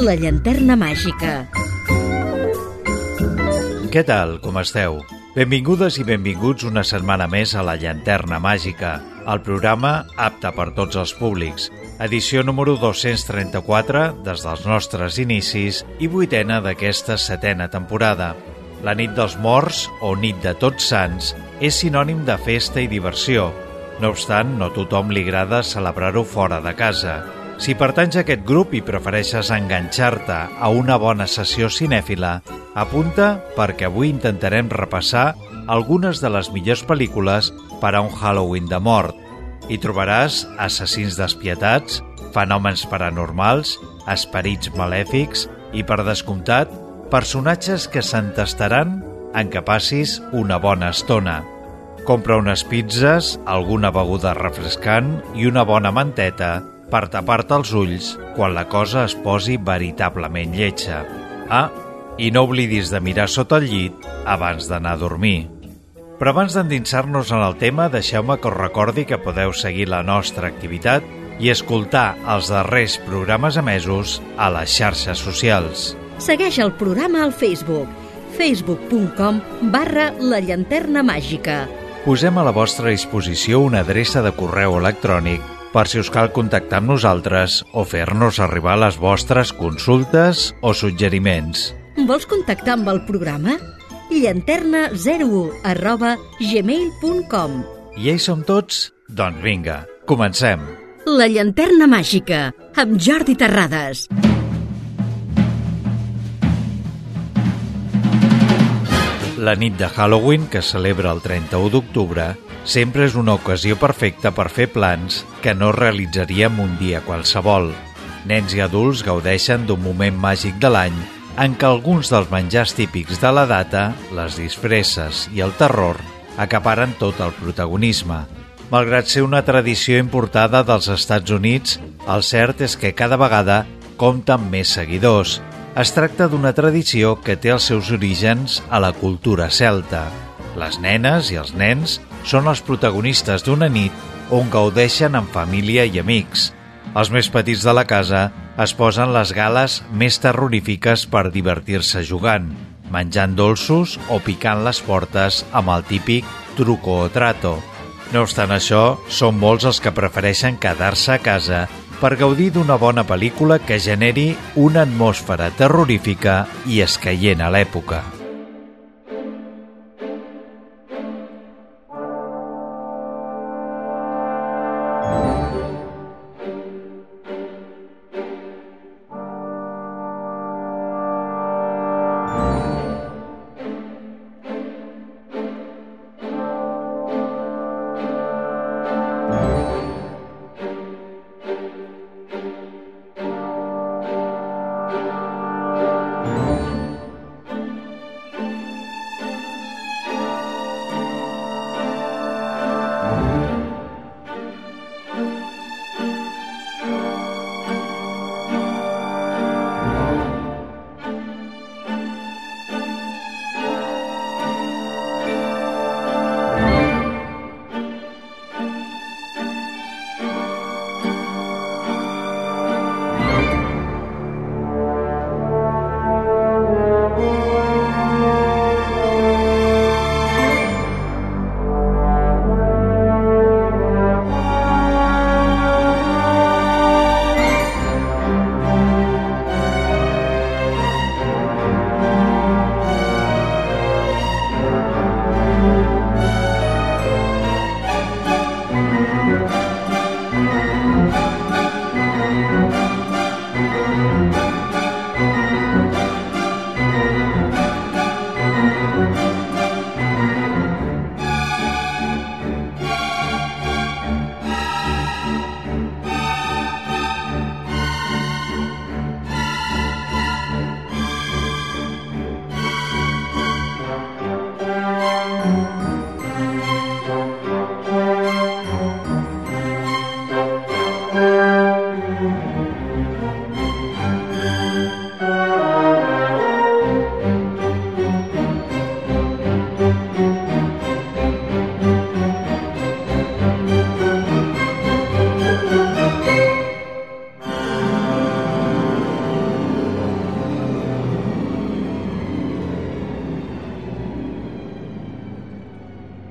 La llanterna màgica. Què tal, com esteu? Benvingudes i benvinguts una setmana més a La Llanterna Màgica, el programa apte per tots els públics. Edició número 234 des dels nostres inicis i vuitena d'aquesta setena temporada. La nit dels morts, o nit de tots sants, és sinònim de festa i diversió. No obstant, no tothom li agrada celebrar-ho fora de casa. Si pertanys a aquest grup i prefereixes enganxar-te a una bona sessió cinèfila, apunta perquè avui intentarem repassar algunes de les millors pel·lícules per a un Halloween de mort. Hi trobaràs assassins despietats, fenòmens paranormals, esperits malèfics i, per descomptat, personatges que s'entestaran en que passis una bona estona. Compra unes pizzas, alguna beguda refrescant i una bona manteta per tapar-te els ulls quan la cosa es posi veritablement lletja. Ah, i no oblidis de mirar sota el llit abans d'anar a dormir. Però abans d'endinsar-nos en el tema, deixeu-me que us recordi que podeu seguir la nostra activitat i escoltar els darrers programes emesos a les xarxes socials. Segueix el programa al Facebook facebook.com barra la llanterna màgica. Posem a la vostra disposició una adreça de correu electrònic per si us cal contactar amb nosaltres o fer-nos arribar les vostres consultes o suggeriments. Vols contactar amb el programa? llanterna01 arroba gmail.com I hi som tots? Doncs vinga, comencem. La llanterna màgica, amb Jordi Terrades. La nit de Halloween, que celebra el 31 d'octubre, sempre és una ocasió perfecta per fer plans que no realitzaríem un dia qualsevol. Nens i adults gaudeixen d'un moment màgic de l'any en què alguns dels menjars típics de la data, les disfresses i el terror, acaparen tot el protagonisme. Malgrat ser una tradició importada dels Estats Units, el cert és que cada vegada compta amb més seguidors. Es tracta d'una tradició que té els seus orígens a la cultura celta. Les nenes i els nens són els protagonistes d'una nit on gaudeixen amb família i amics. Els més petits de la casa es posen les gales més terrorífiques per divertir-se jugant, menjant dolços o picant les portes amb el típic truco o trato. No obstant això, són molts els que prefereixen quedar-se a casa per gaudir d'una bona pel·lícula que generi una atmosfera terrorífica i escaient a l'època.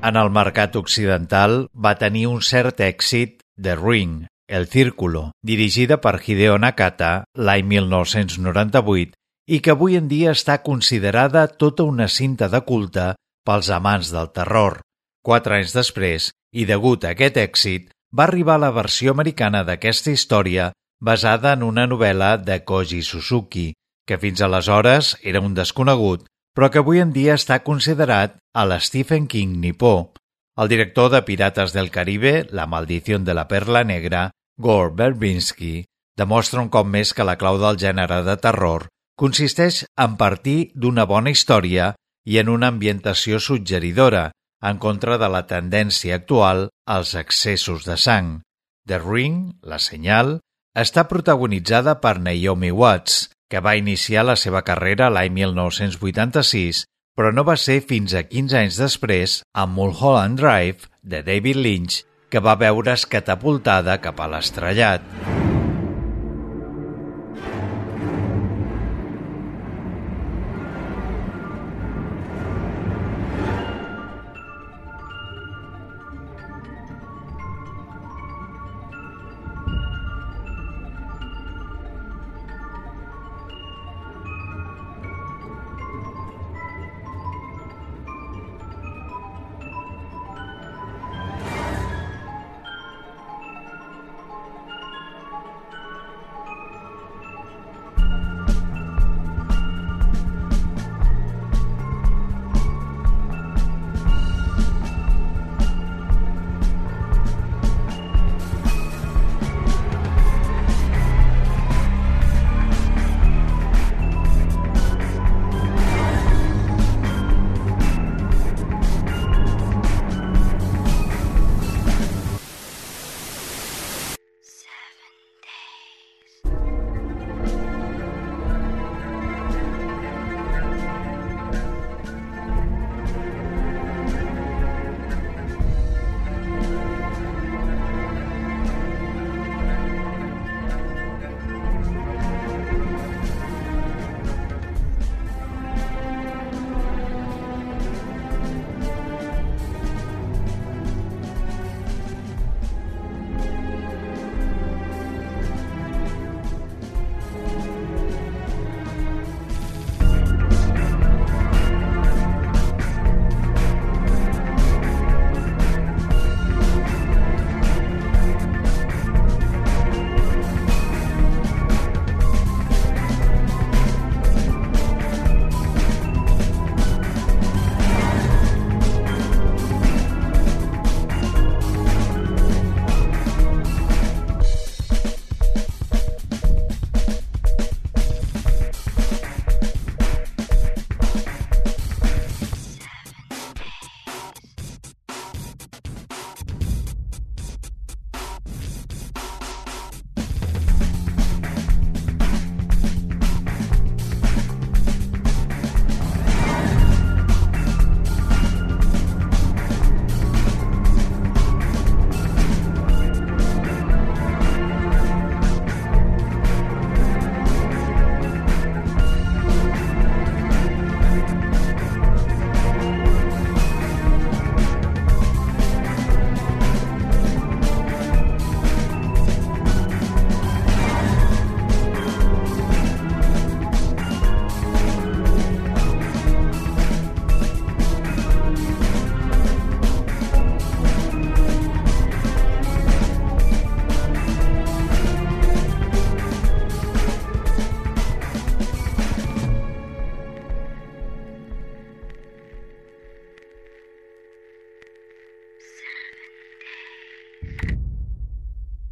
En el mercat occidental va tenir un cert èxit The Ring, El Círculo, dirigida per Hideo Nakata l'any 1998 i que avui en dia està considerada tota una cinta de culte pels amants del terror. Quatre anys després, i degut a aquest èxit, va arribar la versió americana d'aquesta història basada en una novel·la de Koji Suzuki, que fins aleshores era un desconegut però que avui en dia està considerat a l'Stephen King nipó. El director de Pirates del Caribe, La maldició de la perla negra, Gore Verbinski, demostra un cop més que la clau del gènere de terror consisteix en partir d'una bona història i en una ambientació suggeridora, en contra de la tendència actual als excessos de sang. The Ring, la senyal, està protagonitzada per Naomi Watts, que va iniciar la seva carrera l'any 1986, però no va ser fins a 15 anys després, amb Mulholland Drive, de David Lynch, que va veure's catapultada cap a l'estrellat.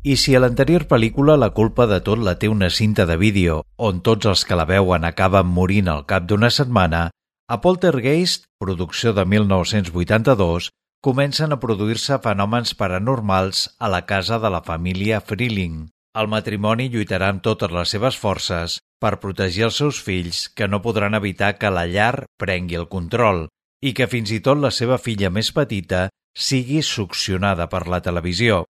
I si a l'anterior pel·lícula la culpa de tot la té una cinta de vídeo on tots els que la veuen acaben morint al cap d'una setmana, a Poltergeist, producció de 1982, comencen a produir-se fenòmens paranormals a la casa de la família Freeling. El matrimoni lluitarà amb totes les seves forces per protegir els seus fills que no podran evitar que la llar prengui el control i que fins i tot la seva filla més petita sigui succionada per la televisió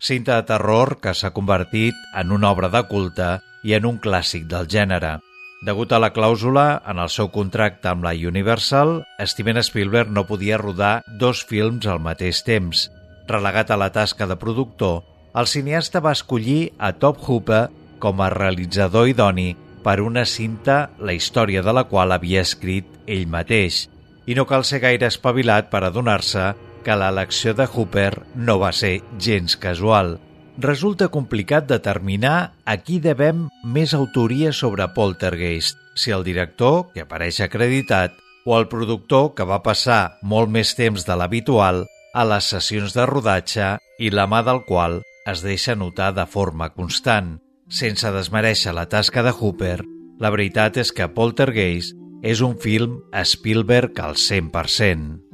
cinta de terror que s'ha convertit en una obra de culte i en un clàssic del gènere. Degut a la clàusula en el seu contracte amb la Universal, Steven Spielberg no podia rodar dos films al mateix temps. Relegat a la tasca de productor, el cineasta va escollir a Top Hooper com a realitzador idoni per una cinta la història de la qual havia escrit ell mateix, i no cal ser gaire espavilat per adonar-se que l'elecció de Hooper no va ser gens casual. Resulta complicat determinar a qui devem més autoria sobre Poltergeist, si el director, que apareix acreditat, o el productor, que va passar molt més temps de l'habitual a les sessions de rodatge i la mà del qual es deixa notar de forma constant. Sense desmereixer la tasca de Hooper, la veritat és que Poltergeist és un film Spielberg al 100%.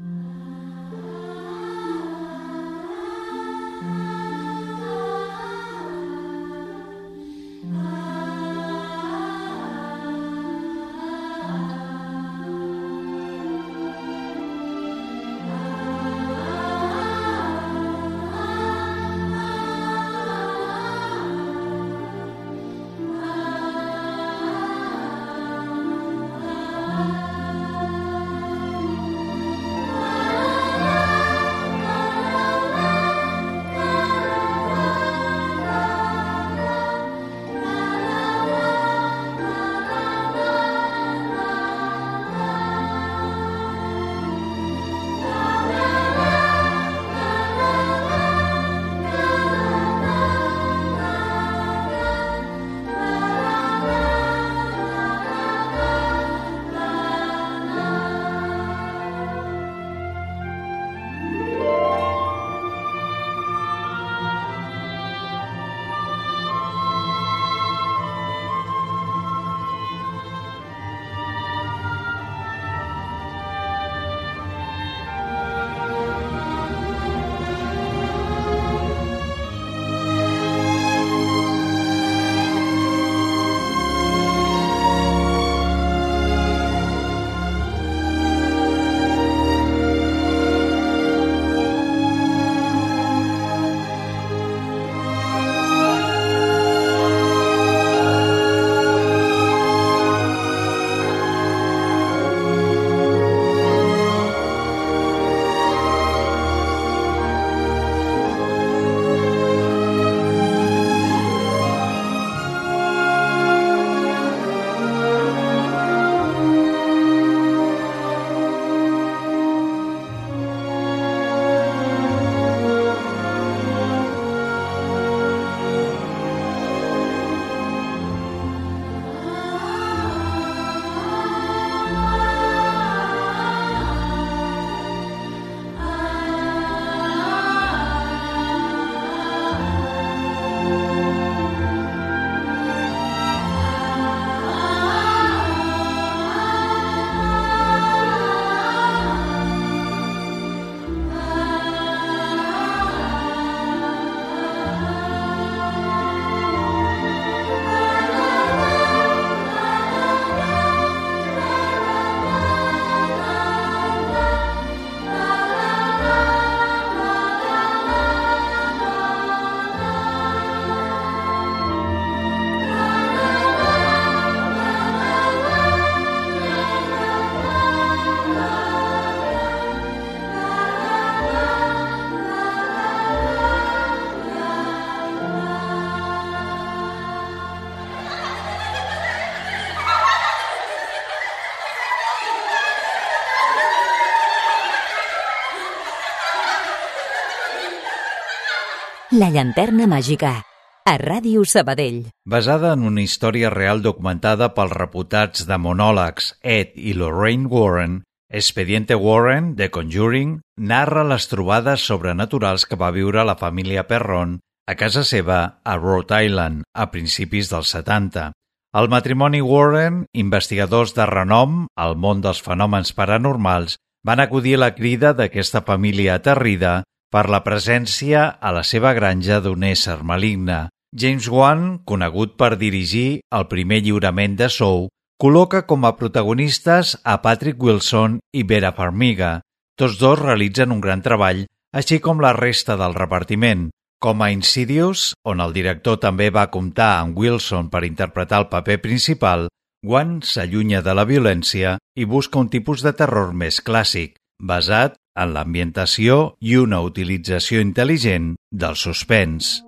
La llanterna màgica, a Ràdio Sabadell. Basada en una història real documentada pels reputats de monòlegs Ed i Lorraine Warren, Expediente Warren, de Conjuring, narra les trobades sobrenaturals que va viure la família Perron a casa seva a Rhode Island a principis dels 70. El matrimoni Warren, investigadors de renom al món dels fenòmens paranormals, van acudir a la crida d'aquesta família aterrida per la presència a la seva granja d'un ésser maligne. James Wan, conegut per dirigir el primer lliurament de Sou, col·loca com a protagonistes a Patrick Wilson i Vera Farmiga. Tots dos realitzen un gran treball, així com la resta del repartiment. Com a Insidious, on el director també va comptar amb Wilson per interpretar el paper principal, Wan s'allunya de la violència i busca un tipus de terror més clàssic, basat en l'ambientació i una utilització intel·ligent del suspens.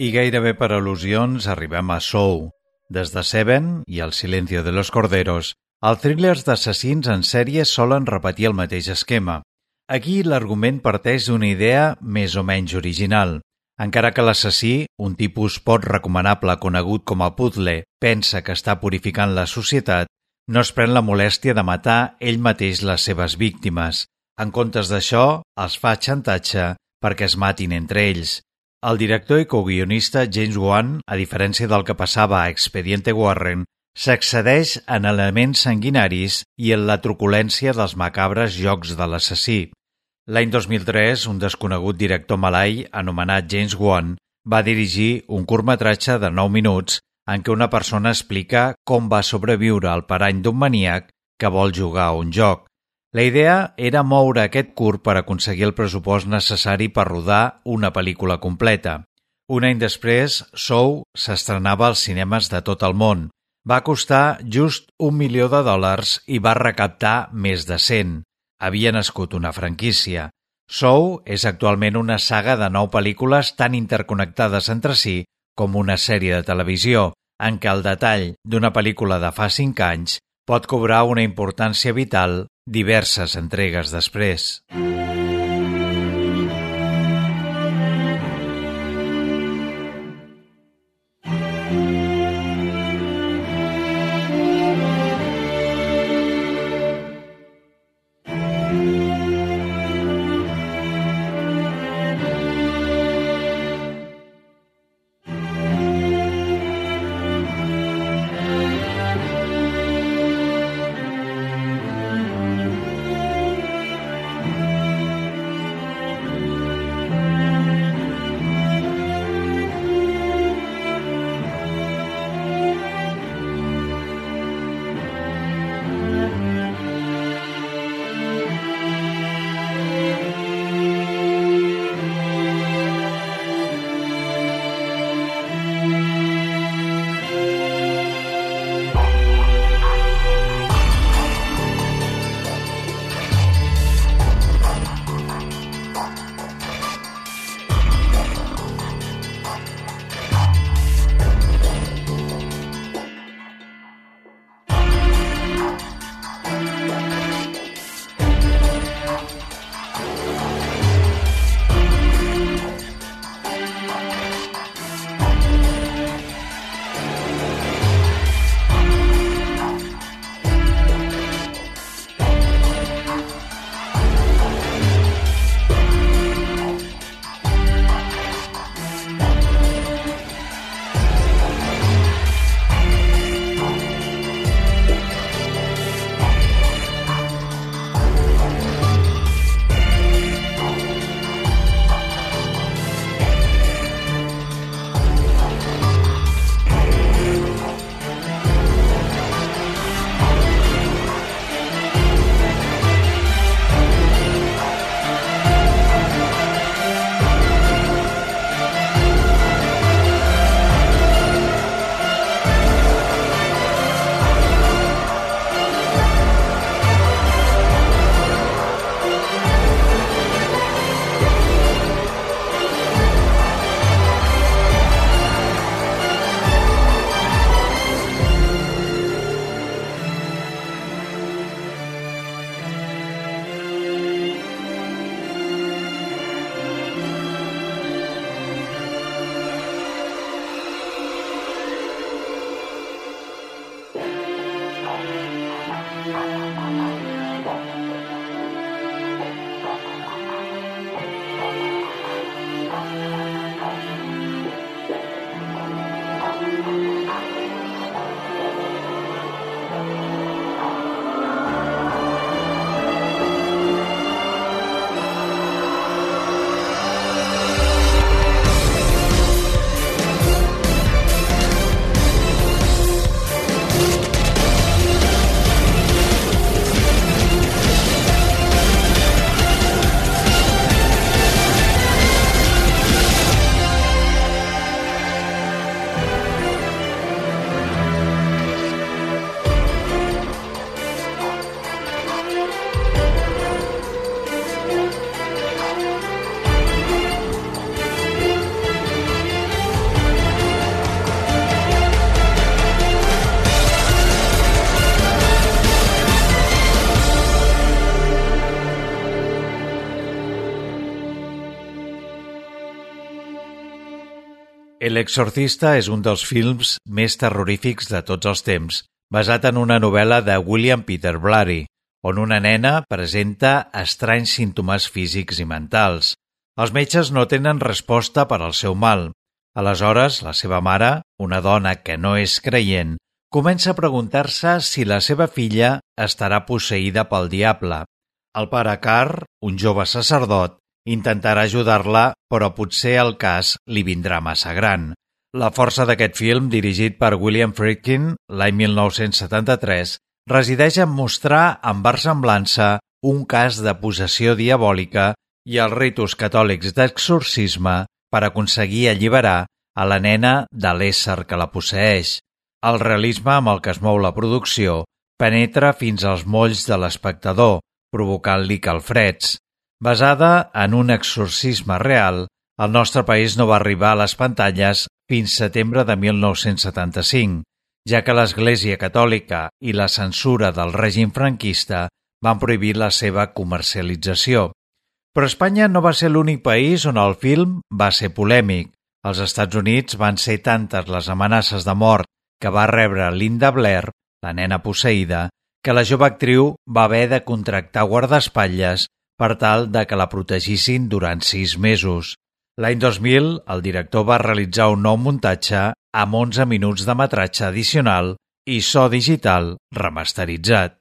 I gairebé per al·lusions arribem a Sou. Des de Seven i El silencio de los corderos, els thrillers d'assassins en sèrie solen repetir el mateix esquema. Aquí l'argument parteix d'una idea més o menys original. Encara que l'assassí, un tipus pot recomanable conegut com a Puzzle, pensa que està purificant la societat, no es pren la molèstia de matar ell mateix les seves víctimes. En comptes d'això, els fa xantatge perquè es matin entre ells. El director i coguionista James Wan, a diferència del que passava a Expediente Warren, s'accedeix en elements sanguinaris i en la truculència dels macabres jocs de l'assassí. L'any 2003, un desconegut director malai anomenat James Wan va dirigir un curtmetratge de 9 minuts en què una persona explica com va sobreviure al parany d'un maníac que vol jugar a un joc. La idea era moure aquest curt per aconseguir el pressupost necessari per rodar una pel·lícula completa. Un any després, Sou s'estrenava als cinemes de tot el món. Va costar just un milió de dòlars i va recaptar més de 100. Havia nascut una franquícia. Sou és actualment una saga de nou pel·lícules tan interconnectades entre si com una sèrie de televisió, en què el detall d'una pel·lícula de fa 5 anys pot cobrar una importància vital diverses entregues després. El Exorcista és un dels films més terrorífics de tots els temps, basat en una novel·la de William Peter Blatty, on una nena presenta estranys símptomes físics i mentals. Els metges no tenen resposta per al seu mal. Aleshores, la seva mare, una dona que no és creient, comença a preguntar-se si la seva filla estarà posseïda pel diable. El pare Carr, un jove sacerdot, intentarà ajudar-la, però potser el cas li vindrà massa gran. La força d'aquest film, dirigit per William Friedkin l'any 1973, resideix en mostrar amb versemblança un cas de possessió diabòlica i els ritus catòlics d'exorcisme per aconseguir alliberar a la nena de l'ésser que la posseix. El realisme amb el que es mou la producció penetra fins als molls de l'espectador, provocant-li calfreds. Basada en un exorcisme real, el nostre país no va arribar a les pantalles fins setembre de 1975, ja que l'Església Catòlica i la censura del règim franquista van prohibir la seva comercialització. Però Espanya no va ser l'únic país on el film va ser polèmic. Als Estats Units van ser tantes les amenaces de mort que va rebre Linda Blair, la nena posseïda, que la jove actriu va haver de contractar guardaespatlles per tal de que la protegissin durant sis mesos. L'any 2000, el director va realitzar un nou muntatge amb 11 minuts de metratge addicional i so digital remasteritzat.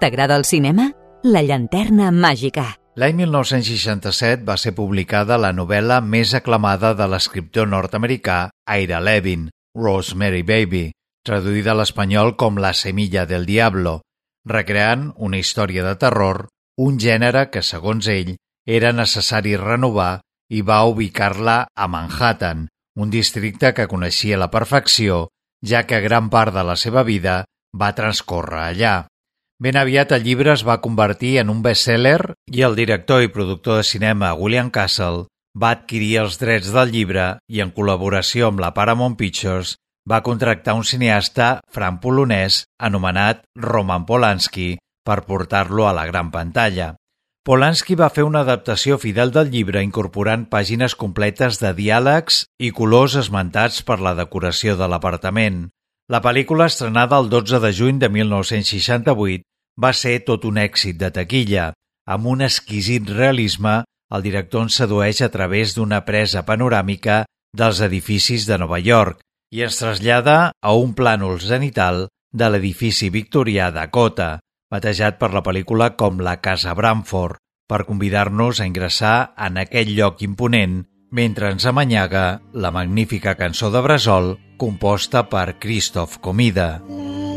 T'agrada el cinema? La llanterna màgica. L'any 1967 va ser publicada la novel·la més aclamada de l'escriptor nord-americà Ira Levin, Rosemary Baby, traduïda a l'espanyol com La semilla del diablo, recreant una història de terror, un gènere que, segons ell, era necessari renovar i va ubicar-la a Manhattan, un districte que coneixia la perfecció, ja que gran part de la seva vida va transcórrer allà. Ben aviat el llibre es va convertir en un best-seller i el director i productor de cinema William Castle va adquirir els drets del llibre i en col·laboració amb la Paramount Pictures va contractar un cineasta franc-polonès anomenat Roman Polanski per portar-lo a la gran pantalla. Polanski va fer una adaptació fidel del llibre incorporant pàgines completes de diàlegs i colors esmentats per la decoració de l'apartament. La pel·lícula, estrenada el 12 de juny de 1968, va ser tot un èxit de taquilla. Amb un exquisit realisme, el director ens sedueix a través d'una presa panoràmica dels edificis de Nova York i ens trasllada a un plànol zenital de l'edifici victorià Dakota, batejat per la pel·lícula com la Casa Bramford, per convidar-nos a ingressar en aquell lloc imponent mentre ens amanyaga la magnífica cançó de Brasol composta per Christoph Comida. Mm.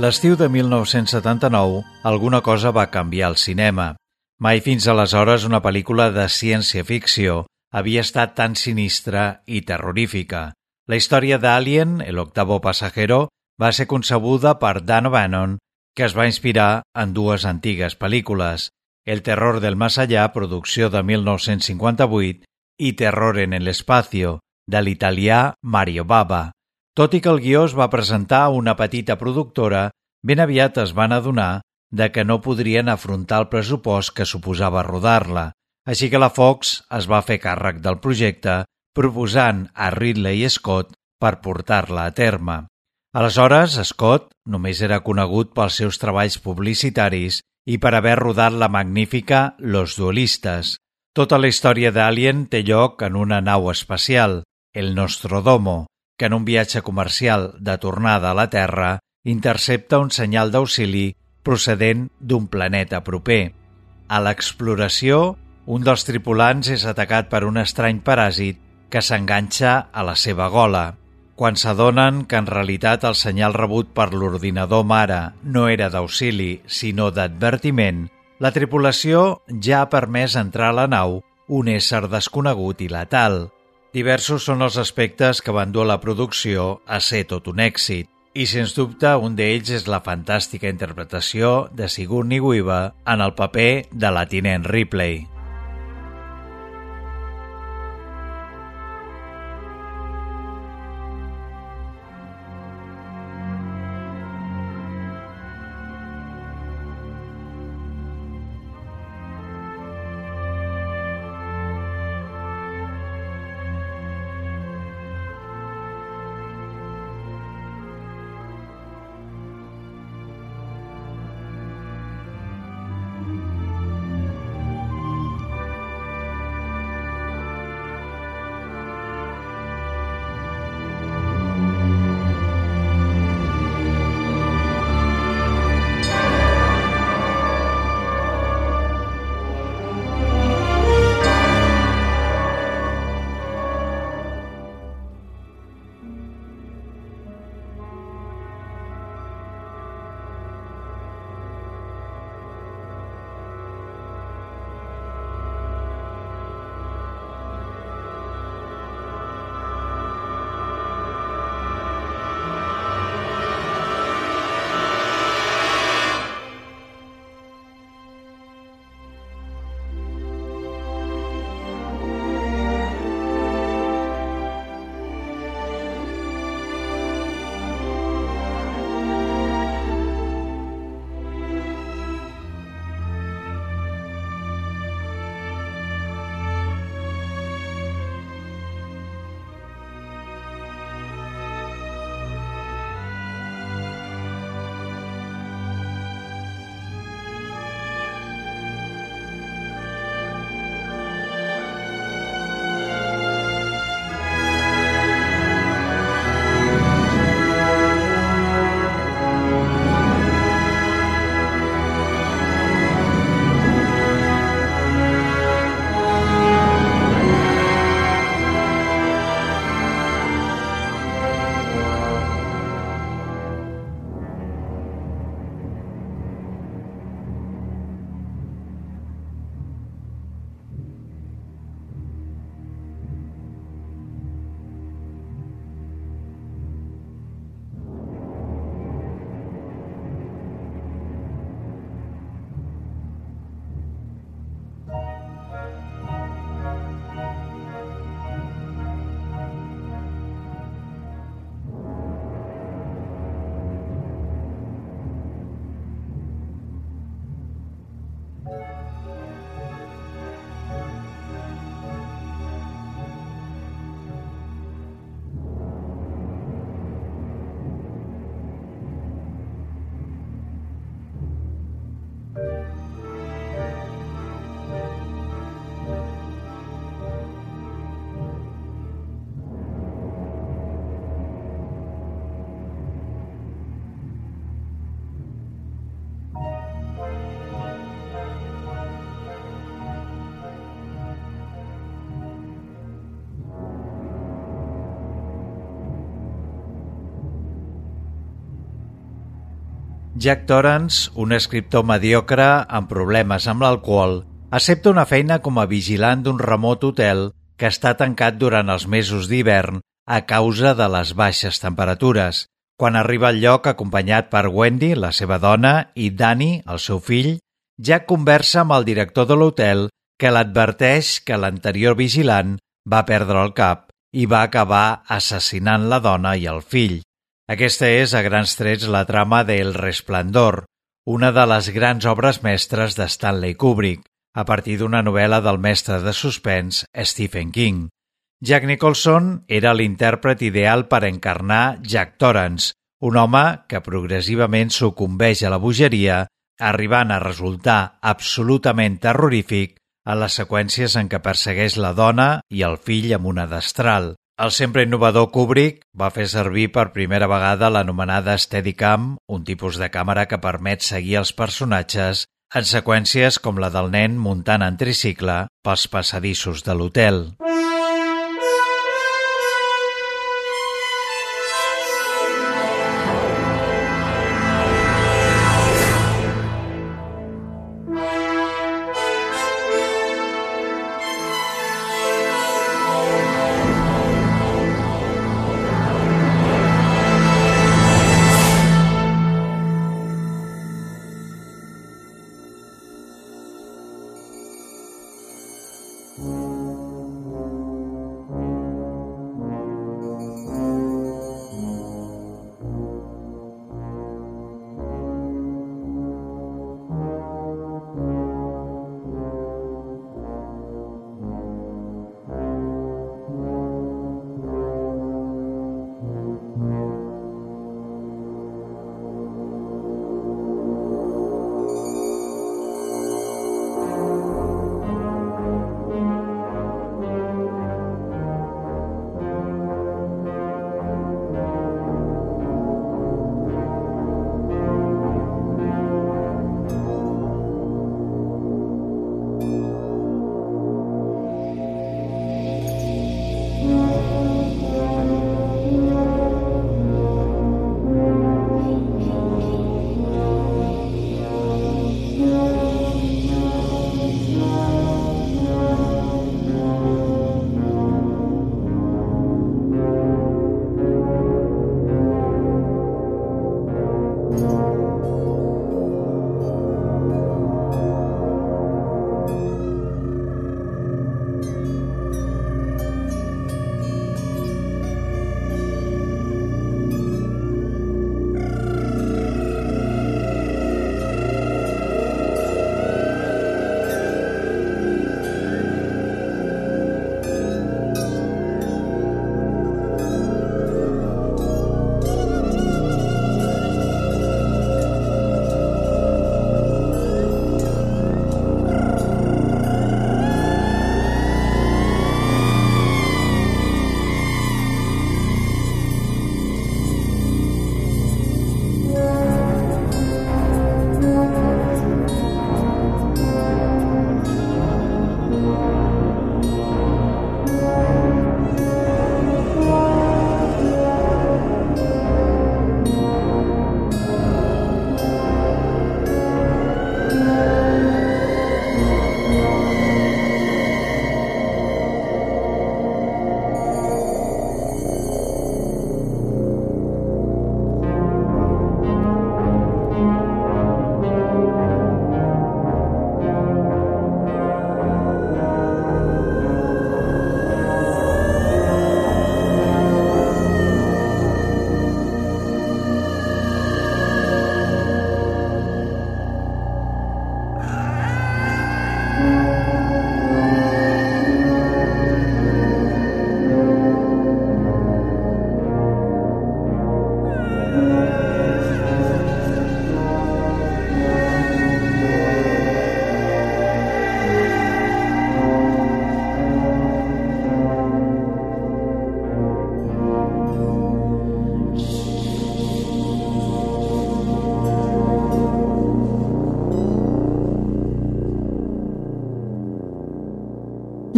L'estiu de 1979, alguna cosa va canviar al cinema. Mai fins aleshores una pel·lícula de ciència-ficció havia estat tan sinistra i terrorífica. La història d'Alien, el octavo pasajero, va ser concebuda per Dan O'Bannon, que es va inspirar en dues antigues pel·lícules, El terror del más allá, producció de 1958, i Terror en el espacio, de l'italià Mario Bava. Tot i que el guió es va presentar a una petita productora, ben aviat es van adonar de que no podrien afrontar el pressupost que suposava rodar-la, així que la Fox es va fer càrrec del projecte, proposant a Ridley Scott per portar-la a terme. Aleshores, Scott només era conegut pels seus treballs publicitaris i per haver rodat la magnífica Los Duelistes. Tota la història d'Alien té lloc en una nau espacial, el Nostrodomo, que en un viatge comercial de tornada a la Terra intercepta un senyal d'auxili procedent d'un planeta proper. A l'exploració, un dels tripulants és atacat per un estrany paràsit que s'enganxa a la seva gola. Quan s'adonen que en realitat el senyal rebut per l'ordinador mare no era d'auxili, sinó d'advertiment, La tripulació ja ha permès entrar a la nau un ésser desconegut i letal. Diversos són els aspectes que van dur la producció a ser tot un èxit. I, sens dubte, un d'ells és la fantàstica interpretació de Sigourney Weaver en el paper de la tinent Ripley. Jack Torrance, un escriptor mediocre amb problemes amb l'alcohol, accepta una feina com a vigilant d'un remot hotel que està tancat durant els mesos d'hivern a causa de les baixes temperatures. Quan arriba al lloc acompanyat per Wendy, la seva dona, i Danny, el seu fill, Jack conversa amb el director de l'hotel que l'adverteix que l'anterior vigilant va perdre el cap i va acabar assassinant la dona i el fill. Aquesta és, a grans trets, la trama de El Resplendor, una de les grans obres mestres de Stanley Kubrick, a partir d'una novel·la del mestre de suspens Stephen King. Jack Nicholson era l'intèrpret ideal per encarnar Jack Torrance, un home que progressivament sucumbeix a la bogeria, arribant a resultar absolutament terrorífic en les seqüències en què persegueix la dona i el fill amb una destral. El sempre innovador Kubrick va fer servir per primera vegada l'anomenada Steadicam, un tipus de càmera que permet seguir els personatges en seqüències com la del nen muntant en tricicle pels passadissos de l'hotel.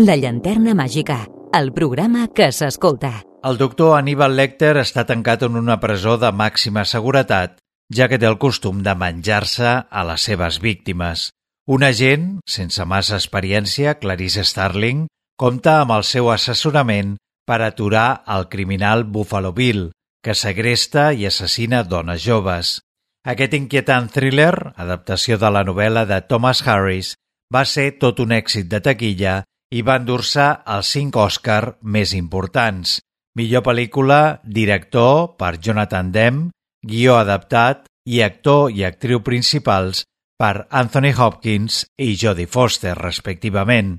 La llanterna màgica, el programa que s'escolta. El doctor Aníbal Lecter està tancat en una presó de màxima seguretat, ja que té el costum de menjar-se a les seves víctimes. Un agent, sense massa experiència, Clarice Starling, compta amb el seu assessorament per aturar el criminal Buffalo Bill, que segresta i assassina dones joves. Aquest inquietant thriller, adaptació de la novel·la de Thomas Harris, va ser tot un èxit de taquilla i va endur-se els cinc Òscar més importants. Millor pel·lícula, director per Jonathan Demme, guió adaptat i actor i actriu principals per Anthony Hopkins i Jodie Foster, respectivament.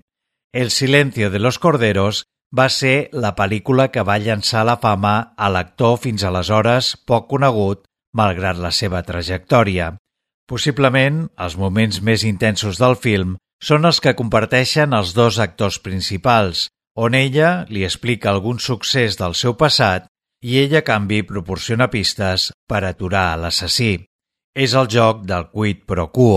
El silencio de los corderos va ser la pel·lícula que va llançar la fama a l'actor fins aleshores poc conegut, malgrat la seva trajectòria. Possiblement, els moments més intensos del film són els que comparteixen els dos actors principals, on ella li explica algun succés del seu passat i ella, a canvi, proporciona pistes per aturar l'assassí. És el joc del quid pro quo.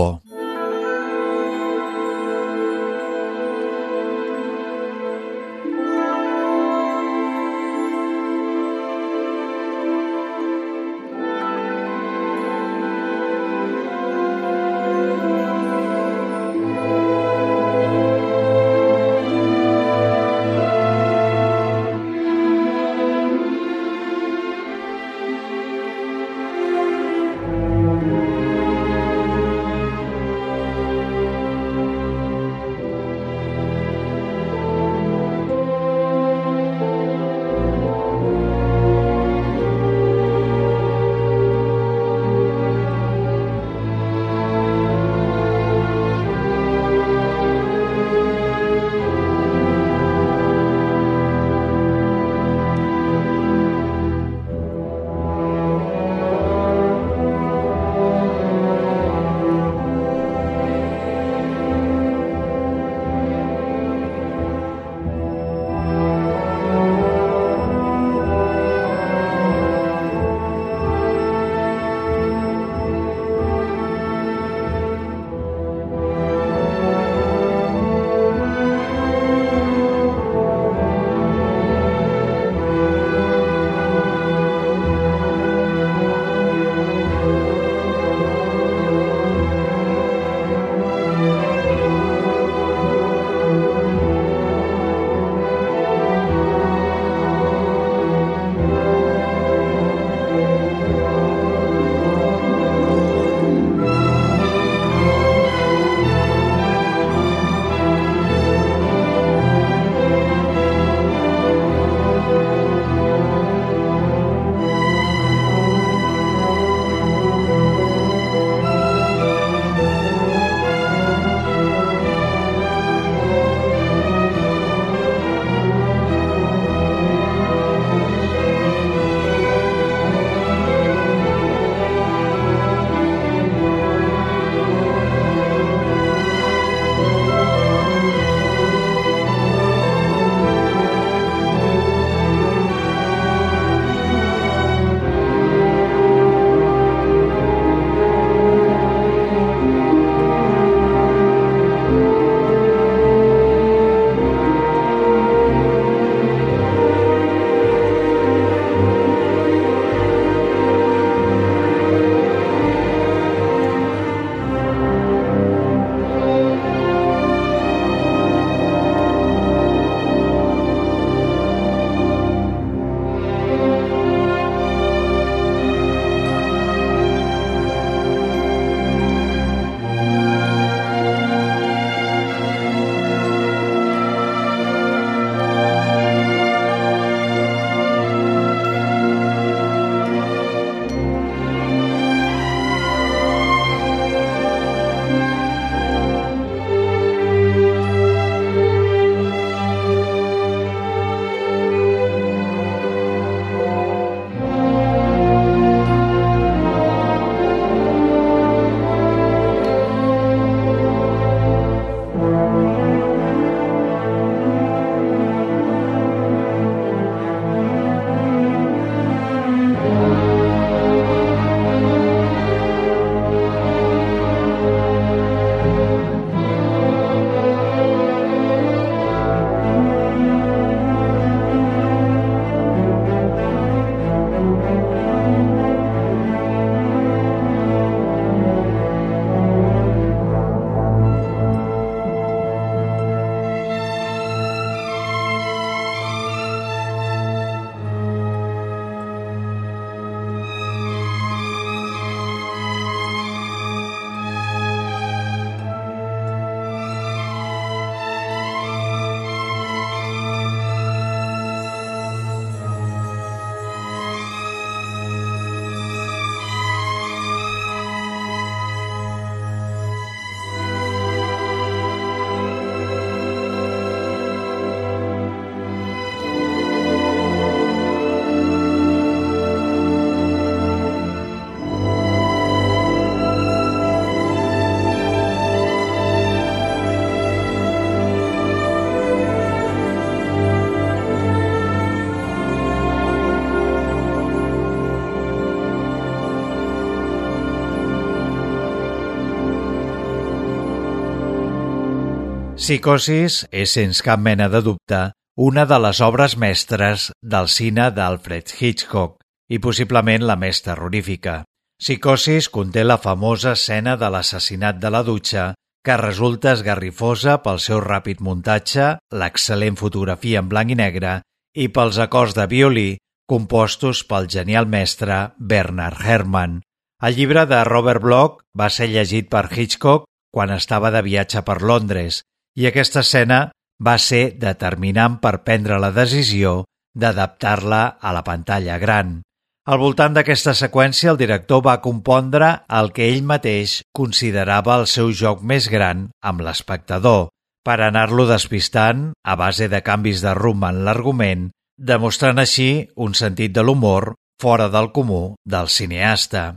Psicosis és, sense cap mena de dubte, una de les obres mestres del cine d'Alfred Hitchcock i possiblement la més terrorífica. Psicosis conté la famosa escena de l'assassinat de la dutxa que resulta esgarrifosa pel seu ràpid muntatge, l'excel·lent fotografia en blanc i negre i pels acords de violí compostos pel genial mestre Bernard Herrmann. El llibre de Robert Bloch va ser llegit per Hitchcock quan estava de viatge per Londres i aquesta escena va ser determinant per prendre la decisió d'adaptar-la a la pantalla gran. Al voltant d'aquesta seqüència, el director va compondre el que ell mateix considerava el seu joc més gran amb l'espectador, per anar-lo despistant a base de canvis de rumb en l'argument, demostrant així un sentit de l'humor fora del comú del cineasta.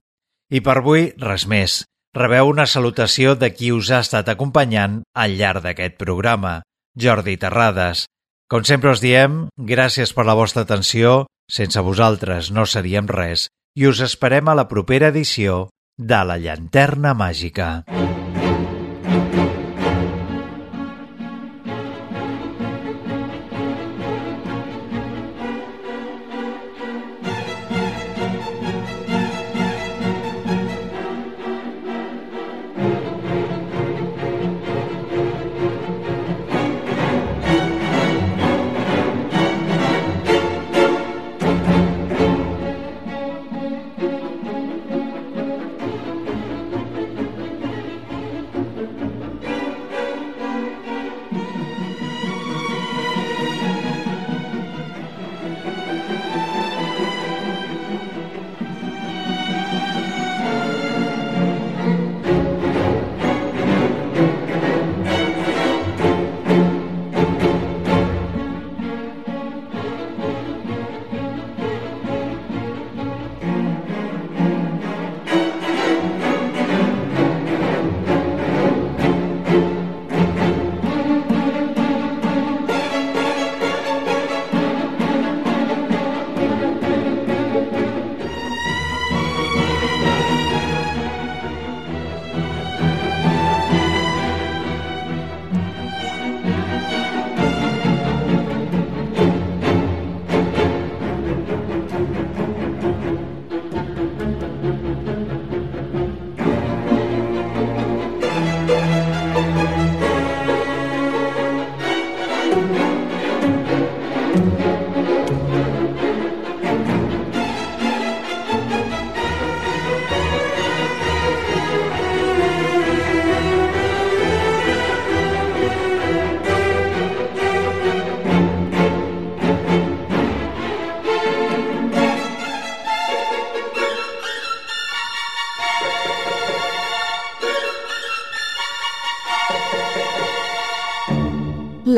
I per avui, res més. Rebeu una salutació de qui us ha estat acompanyant al llarg d'aquest programa, Jordi Terrades. Com sempre us diem, gràcies per la vostra atenció sense vosaltres no seríem res i us esperem a la propera edició de La Llanterna Màgica.